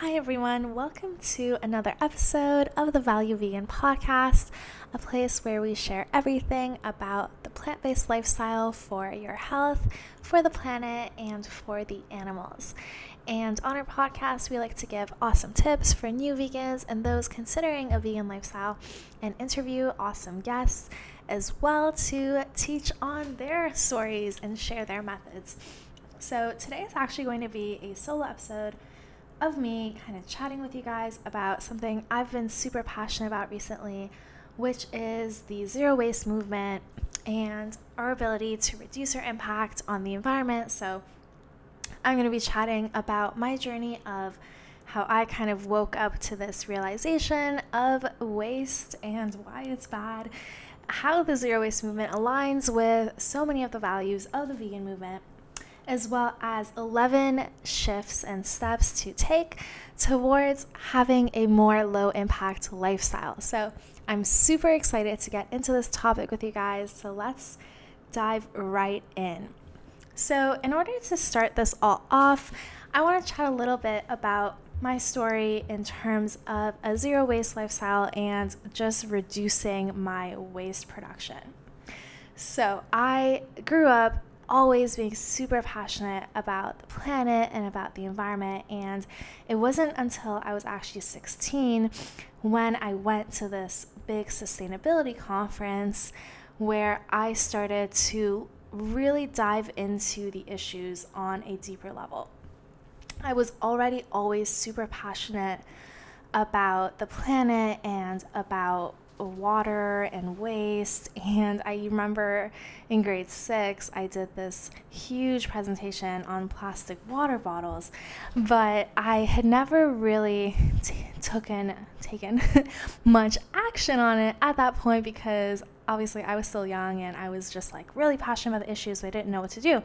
Hi, everyone. Welcome to another episode of the Value Vegan Podcast, a place where we share everything about the plant based lifestyle for your health, for the planet, and for the animals. And on our podcast, we like to give awesome tips for new vegans and those considering a vegan lifestyle and interview awesome guests as well to teach on their stories and share their methods. So, today is actually going to be a solo episode of me kind of chatting with you guys about something I've been super passionate about recently, which is the zero waste movement and our ability to reduce our impact on the environment. So, I'm going to be chatting about my journey of how I kind of woke up to this realization of waste and why it's bad, how the zero waste movement aligns with so many of the values of the vegan movement as well as 11 shifts and steps to take towards having a more low impact lifestyle. So, I'm super excited to get into this topic with you guys. So, let's dive right in. So, in order to start this all off, I want to chat a little bit about my story in terms of a zero waste lifestyle and just reducing my waste production. So, I grew up always being super passionate about the planet and about the environment. And it wasn't until I was actually 16 when I went to this big sustainability conference where I started to really dive into the issues on a deeper level. I was already always super passionate about the planet and about water and waste. And I remember in grade six, I did this huge presentation on plastic water bottles, but I had never really t- taken taken much action on it at that point because obviously I was still young and I was just like really passionate about the issues. So I didn't know what to do.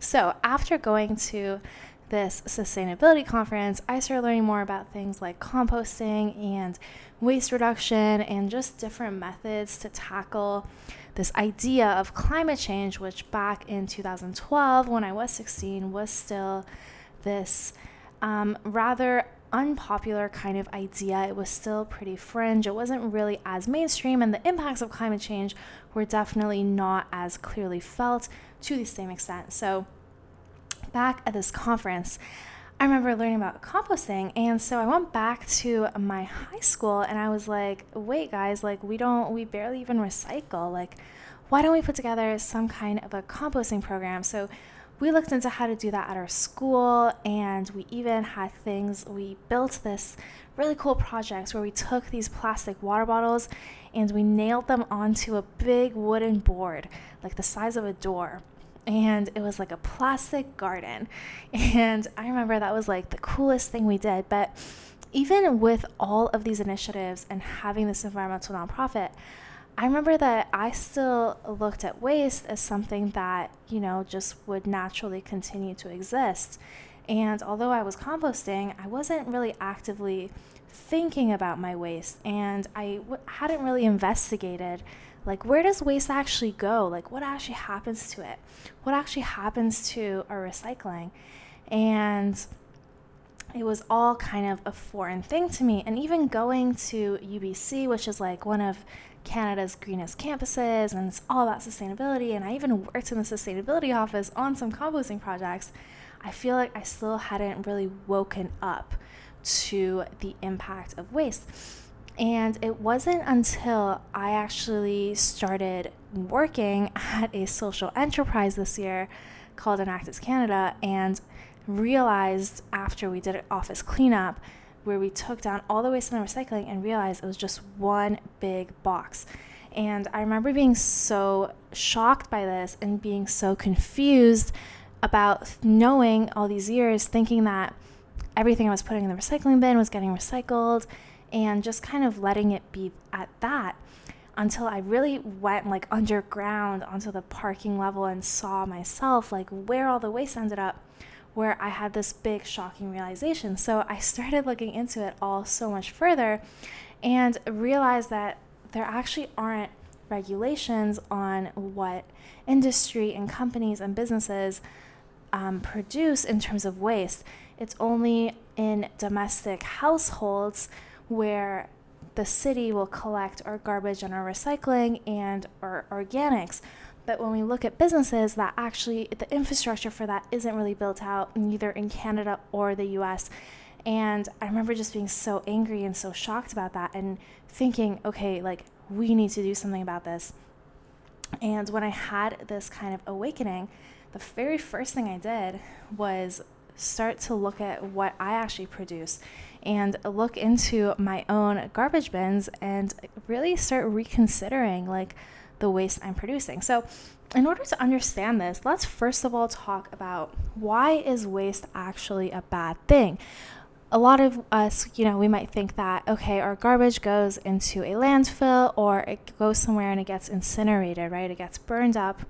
So after going to this sustainability conference, I started learning more about things like composting and waste reduction and just different methods to tackle this idea of climate change, which back in 2012, when I was 16, was still this um, rather unpopular kind of idea. It was still pretty fringe. It wasn't really as mainstream, and the impacts of climate change were definitely not as clearly felt to the same extent. So, back at this conference, I remember learning about composting. And so I went back to my high school and I was like, wait, guys, like, we don't, we barely even recycle. Like, why don't we put together some kind of a composting program? So we looked into how to do that at our school and we even had things, we built this really cool project where we took these plastic water bottles and we nailed them onto a big wooden board, like the size of a door and it was like a plastic garden. And I remember that was like the coolest thing we did. But even with all of these initiatives and having this environmental nonprofit, I remember that I still looked at waste as something that, you know, just would naturally continue to exist. And although I was composting, I wasn't really actively thinking about my waste and I w- hadn't really investigated like where does waste actually go? Like what actually happens to it? What actually happens to our recycling? And it was all kind of a foreign thing to me. And even going to UBC which is like one of Canada's greenest campuses and it's all about sustainability and I even worked in the sustainability office on some composting projects I feel like I still hadn't really woken up to the impact of waste and it wasn't until I actually started working at a social enterprise this year called Enactus Canada and realized after we did an office cleanup where we took down all the waste and recycling and realized it was just one big box. And I remember being so shocked by this and being so confused about knowing all these years, thinking that everything I was putting in the recycling bin was getting recycled and just kind of letting it be at that until I really went like underground onto the parking level and saw myself like where all the waste ended up where I had this big shocking realization. So I started looking into it all so much further and realized that there actually aren't regulations on what industry and companies and businesses um, produce in terms of waste it's only in domestic households where the city will collect our garbage and our recycling and our organics. But when we look at businesses, that actually the infrastructure for that isn't really built out, neither in Canada or the US. And I remember just being so angry and so shocked about that and thinking, okay, like we need to do something about this. And when I had this kind of awakening, the very first thing I did was start to look at what I actually produce and look into my own garbage bins and really start reconsidering like the waste I'm producing. So, in order to understand this, let's first of all talk about why is waste actually a bad thing? A lot of us, you know, we might think that okay, our garbage goes into a landfill or it goes somewhere and it gets incinerated, right? It gets burned up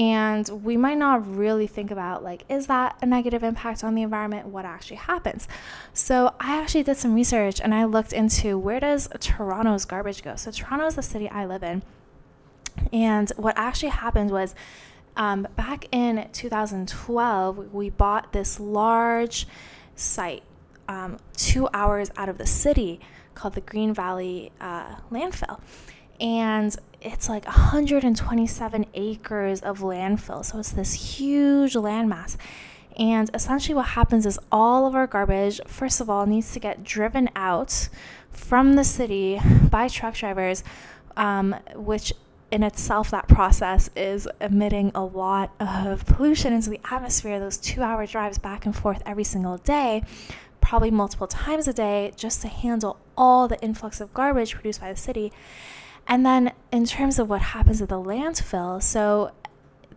and we might not really think about like is that a negative impact on the environment? What actually happens? So i actually did some research and i looked into where does toronto's garbage go? So toronto is the city i live in. And what actually happened was um, back in 2012 we bought this large site um, two hours out of the city called the green valley uh, landfill. And it's like 127 acres of landfill. So it's this huge landmass. And essentially, what happens is all of our garbage, first of all, needs to get driven out from the city by truck drivers, um, which in itself, that process is emitting a lot of pollution into the atmosphere. Those two hour drives back and forth every single day, probably multiple times a day, just to handle all the influx of garbage produced by the city. And then in terms of what happens at the landfill, so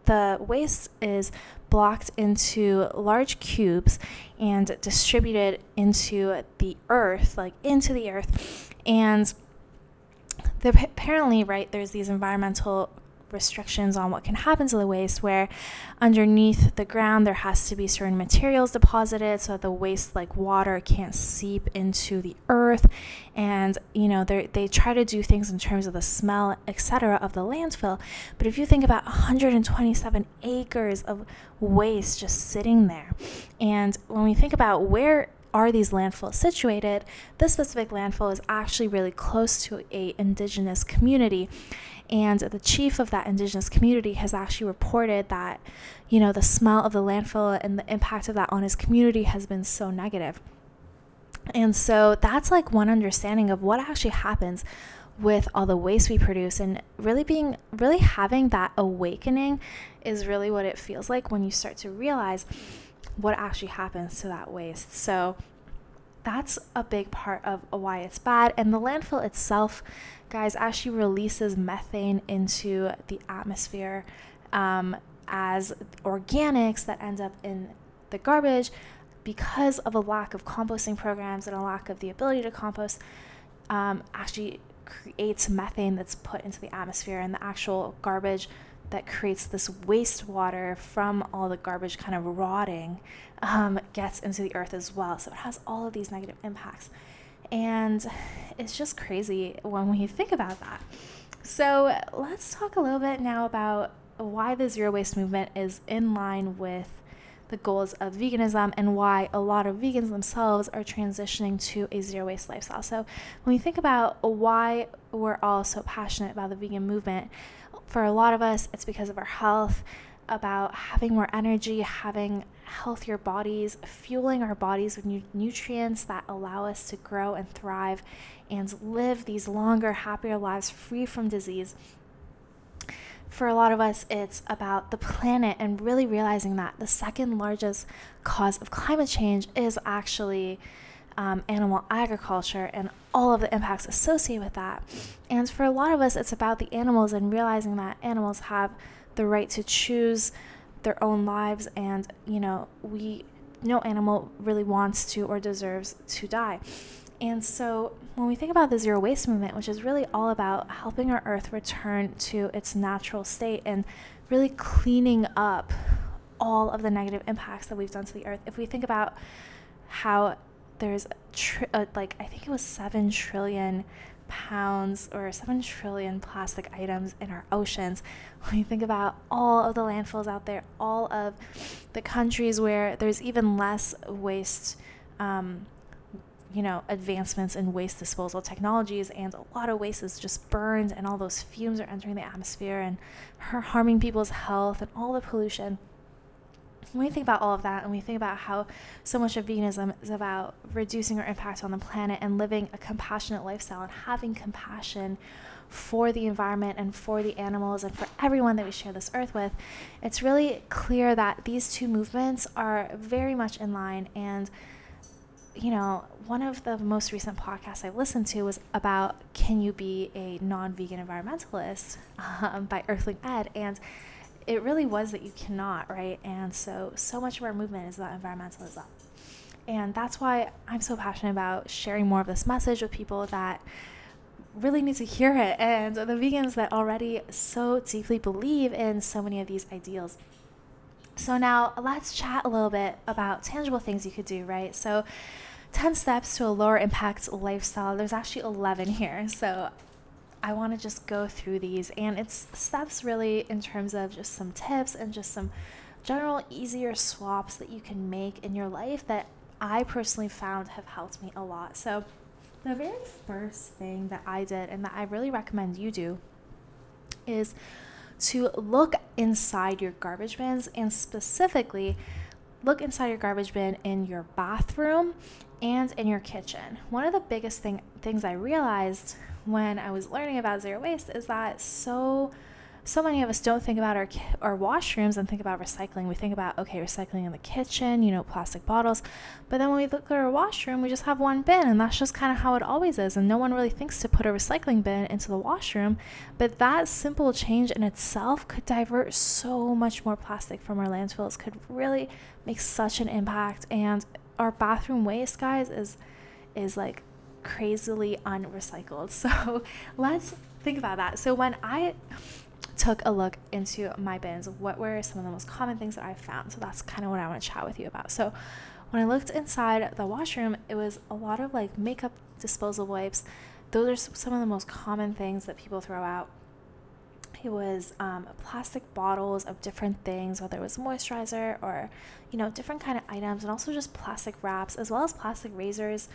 the waste is blocked into large cubes and distributed into the earth, like into the earth. And apparently, right, there's these environmental restrictions on what can happen to the waste where underneath the ground there has to be certain materials deposited so that the waste like water can't seep into the earth. And you know they they try to do things in terms of the smell etc of the landfill. But if you think about 127 acres of waste just sitting there and when we think about where are these landfills situated this specific landfill is actually really close to a indigenous community and the chief of that indigenous community has actually reported that, you know, the smell of the landfill and the impact of that on his community has been so negative. And so that's like one understanding of what actually happens with all the waste we produce and really being really having that awakening is really what it feels like when you start to realize what actually happens to that waste. So that's a big part of why it's bad. And the landfill itself, guys, actually releases methane into the atmosphere um, as organics that end up in the garbage because of a lack of composting programs and a lack of the ability to compost. Um, actually creates methane that's put into the atmosphere and the actual garbage that creates this wastewater from all the garbage kind of rotting um, gets into the earth as well. So it has all of these negative impacts. And it's just crazy when we think about that. So let's talk a little bit now about why the zero waste movement is in line with the goals of veganism and why a lot of vegans themselves are transitioning to a zero waste lifestyle. So, when we think about why we're all so passionate about the vegan movement, for a lot of us, it's because of our health, about having more energy, having healthier bodies, fueling our bodies with nu- nutrients that allow us to grow and thrive and live these longer, happier lives free from disease. For a lot of us, it's about the planet and really realizing that the second largest cause of climate change is actually um, animal agriculture and all of the impacts associated with that. And for a lot of us, it's about the animals and realizing that animals have the right to choose their own lives, and you know, we no animal really wants to or deserves to die. And so, when we think about the zero waste movement, which is really all about helping our earth return to its natural state and really cleaning up all of the negative impacts that we've done to the earth, if we think about how there's tri- uh, like I think it was seven trillion pounds or 7 trillion plastic items in our oceans. When you think about all of the landfills out there, all of the countries where there's even less waste. Um, you know, advancements in waste disposal technologies, and a lot of waste is just burned, and all those fumes are entering the atmosphere and harming people's health and all the pollution when we think about all of that and we think about how so much of veganism is about reducing our impact on the planet and living a compassionate lifestyle and having compassion for the environment and for the animals and for everyone that we share this earth with, it's really clear that these two movements are very much in line. And, you know, one of the most recent podcasts I've listened to was about Can You Be a Non Vegan Environmentalist um, by Earthling Ed. And it really was that you cannot, right? And so, so much of our movement is about environmentalism. And that's why I'm so passionate about sharing more of this message with people that really need to hear it and the vegans that already so deeply believe in so many of these ideals. So, now let's chat a little bit about tangible things you could do, right? So, 10 steps to a lower impact lifestyle. There's actually 11 here. So, I want to just go through these. And it's steps really in terms of just some tips and just some general easier swaps that you can make in your life that I personally found have helped me a lot. So, the very first thing that I did and that I really recommend you do is to look inside your garbage bins and specifically look inside your garbage bin in your bathroom and in your kitchen. One of the biggest thing, things I realized when I was learning about zero waste is that so so many of us don't think about our our washrooms and think about recycling. We think about okay, recycling in the kitchen, you know, plastic bottles. But then when we look at our washroom, we just have one bin, and that's just kind of how it always is. And no one really thinks to put a recycling bin into the washroom. But that simple change in itself could divert so much more plastic from our landfills. Could really make such an impact. And our bathroom waste, guys, is is like crazily unrecycled. So let's think about that. So when I took a look into my bins, what were some of the most common things that I found? So that's kind of what I want to chat with you about. So when I looked inside the washroom, it was a lot of like makeup disposal wipes. Those are some of the most common things that people throw out. It was um, plastic bottles of different things, whether it was moisturizer or, you know, different kind of items, and also just plastic wraps, as well as plastic razors,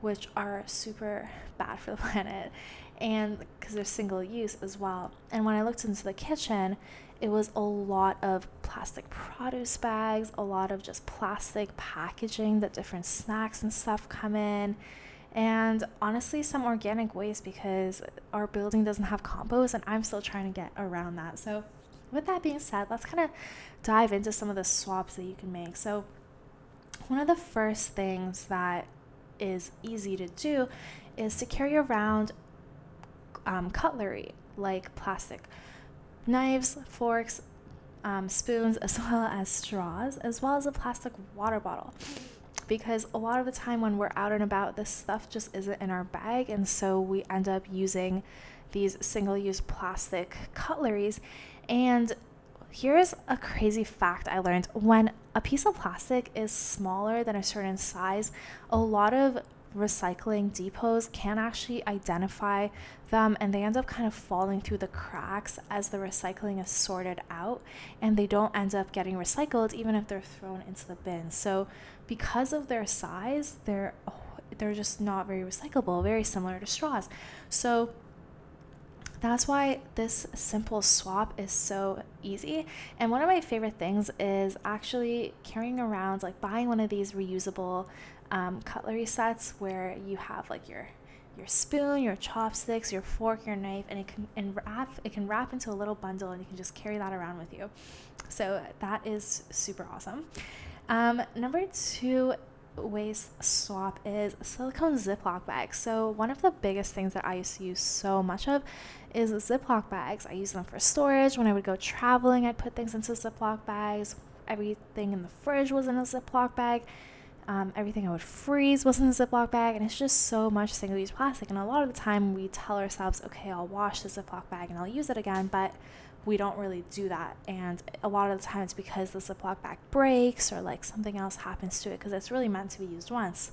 which are super bad for the planet and because they're single use as well. And when I looked into the kitchen, it was a lot of plastic produce bags, a lot of just plastic packaging that different snacks and stuff come in. And honestly, some organic waste because our building doesn't have compost, and I'm still trying to get around that. So, with that being said, let's kind of dive into some of the swaps that you can make. So, one of the first things that is easy to do is to carry around um, cutlery like plastic knives, forks, um, spoons, as well as straws, as well as a plastic water bottle. Because a lot of the time when we're out and about, this stuff just isn't in our bag, and so we end up using these single use plastic cutleries. And here's a crazy fact I learned when a piece of plastic is smaller than a certain size, a lot of recycling depots can actually identify them and they end up kind of falling through the cracks as the recycling is sorted out and they don't end up getting recycled even if they're thrown into the bin. So because of their size, they're oh, they're just not very recyclable, very similar to straws. So that's why this simple swap is so easy. And one of my favorite things is actually carrying around, like buying one of these reusable um, cutlery sets where you have like your your spoon, your chopsticks, your fork, your knife, and it can and wrap it can wrap into a little bundle, and you can just carry that around with you. So that is super awesome. Um, number two waste swap is silicone Ziploc bags. So one of the biggest things that I used to use so much of is Ziploc bags. I use them for storage. When I would go traveling, I'd put things into Ziploc bags. Everything in the fridge was in a Ziploc bag. Um, everything I would freeze was in a Ziploc bag, and it's just so much single use plastic. And a lot of the time, we tell ourselves, okay, I'll wash the Ziploc bag and I'll use it again, but we don't really do that. And a lot of the time, it's because the Ziploc bag breaks or like something else happens to it because it's really meant to be used once.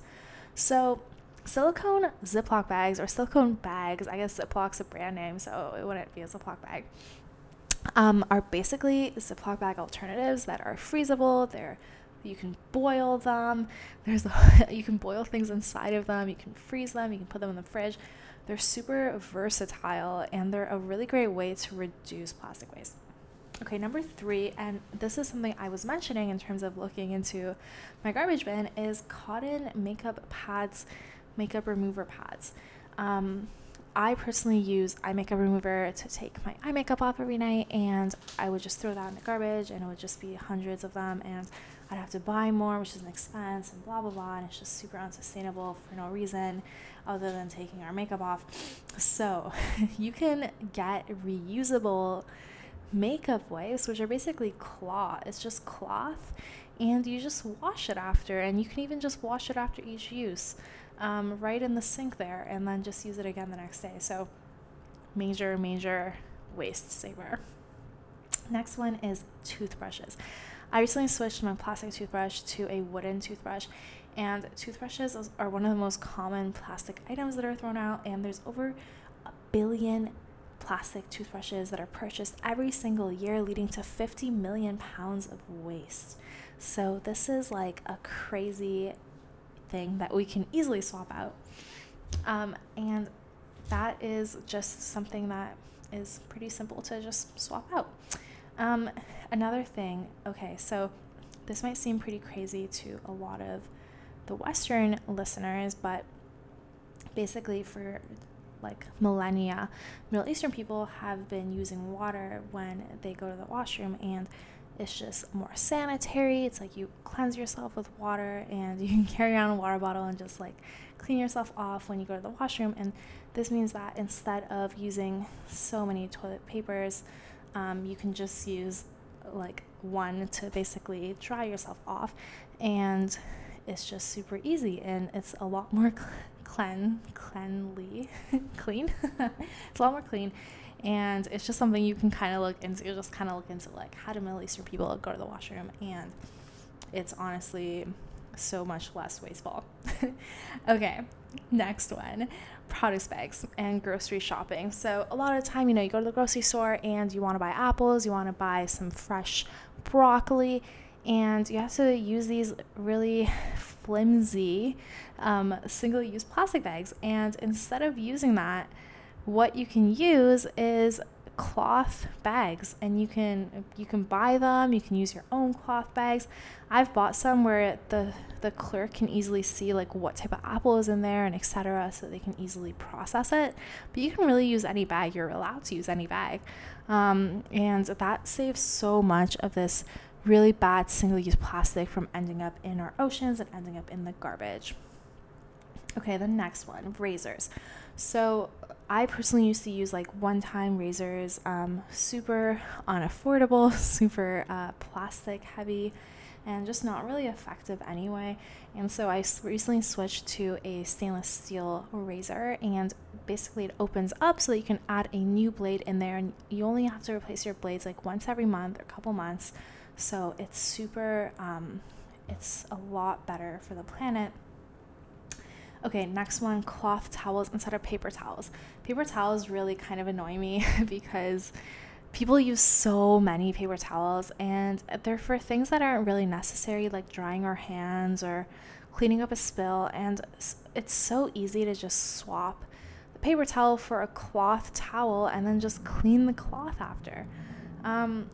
So, silicone Ziploc bags or silicone bags, I guess Ziploc's a brand name, so it wouldn't be a Ziploc bag, um, are basically Ziploc bag alternatives that are freezable. They're you can boil them. There's you can boil things inside of them. You can freeze them. You can put them in the fridge. They're super versatile and they're a really great way to reduce plastic waste. Okay, number three, and this is something I was mentioning in terms of looking into my garbage bin, is cotton makeup pads, makeup remover pads. Um, I personally use eye makeup remover to take my eye makeup off every night, and I would just throw that in the garbage, and it would just be hundreds of them, and I'd have to buy more, which is an expense, and blah blah blah, and it's just super unsustainable for no reason other than taking our makeup off. So, you can get reusable makeup wipes, which are basically cloth. It's just cloth, and you just wash it after, and you can even just wash it after each use, um, right in the sink there, and then just use it again the next day. So, major, major waste saver. Next one is toothbrushes. I recently switched my plastic toothbrush to a wooden toothbrush, and toothbrushes are one of the most common plastic items that are thrown out, and there's over a billion plastic toothbrushes that are purchased every single year, leading to 50 million pounds of waste. So, this is like a crazy thing that we can easily swap out. Um, and that is just something that is pretty simple to just swap out. Um, another thing, okay, so this might seem pretty crazy to a lot of the Western listeners, but basically for like millennia, Middle Eastern people have been using water when they go to the washroom and it's just more sanitary. It's like you cleanse yourself with water and you can carry around a water bottle and just like clean yourself off when you go to the washroom. And this means that instead of using so many toilet papers, um, you can just use like one to basically dry yourself off. And it's just super easy and it's a lot more clean, cleanly, clean. it's a lot more clean. And it's just something you can kind of look into. Just kind of look into like how do Middle Eastern people go to the washroom, and it's honestly so much less wasteful. okay, next one produce bags and grocery shopping. So, a lot of time, you know, you go to the grocery store and you want to buy apples, you want to buy some fresh broccoli, and you have to use these really flimsy um, single use plastic bags. And instead of using that, what you can use is cloth bags and you can you can buy them you can use your own cloth bags. I've bought some where the the clerk can easily see like what type of apple is in there and etc so they can easily process it. But you can really use any bag you're allowed to use any bag. Um, and that saves so much of this really bad single-use plastic from ending up in our oceans and ending up in the garbage. Okay the next one razors. So I personally used to use like one time razors, um, super unaffordable, super uh, plastic heavy, and just not really effective anyway. And so I recently switched to a stainless steel razor, and basically it opens up so that you can add a new blade in there, and you only have to replace your blades like once every month or a couple months. So it's super, um, it's a lot better for the planet Okay, next one cloth towels instead of paper towels. Paper towels really kind of annoy me because people use so many paper towels and they're for things that aren't really necessary, like drying our hands or cleaning up a spill. And it's so easy to just swap the paper towel for a cloth towel and then just clean the cloth after. Um,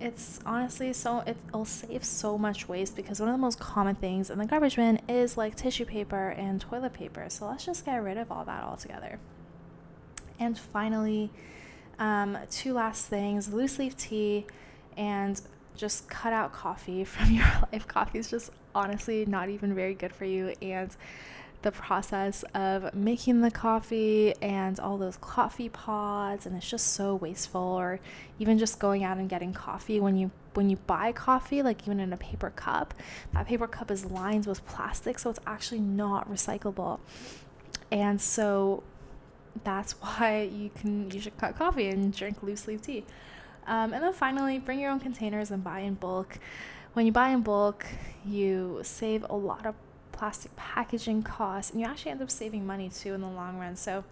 it's honestly so it'll save so much waste because one of the most common things in the garbage bin is like tissue paper and toilet paper. So let's just get rid of all that altogether. And finally, um, two last things loose leaf tea and just cut out coffee from your life. Coffee is just honestly not even very good for you. And the process of making the coffee and all those coffee pods and it's just so wasteful or even just going out and getting coffee when you when you buy coffee like even in a paper cup that paper cup is lined with plastic so it's actually not recyclable and so that's why you can you should cut coffee and drink loose leaf tea um, and then finally bring your own containers and buy in bulk when you buy in bulk you save a lot of plastic packaging costs, and you actually end up saving money too in the long run. So,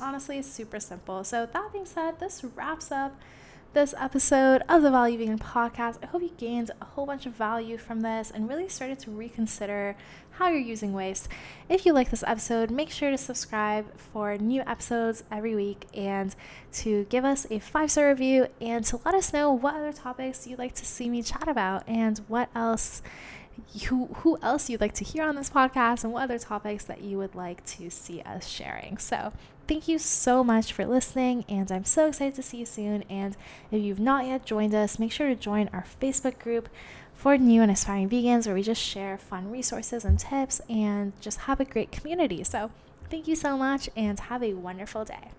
honestly, it's super simple. So, that being said, this wraps up this episode of the Value Vegan podcast. I hope you gained a whole bunch of value from this and really started to reconsider how you're using waste. If you like this episode, make sure to subscribe for new episodes every week and to give us a five star review and to let us know what other topics you'd like to see me chat about and what else who who else you'd like to hear on this podcast and what other topics that you would like to see us sharing. So, thank you so much for listening and I'm so excited to see you soon and if you've not yet joined us, make sure to join our Facebook group for new and aspiring vegans where we just share fun resources and tips and just have a great community. So, thank you so much and have a wonderful day.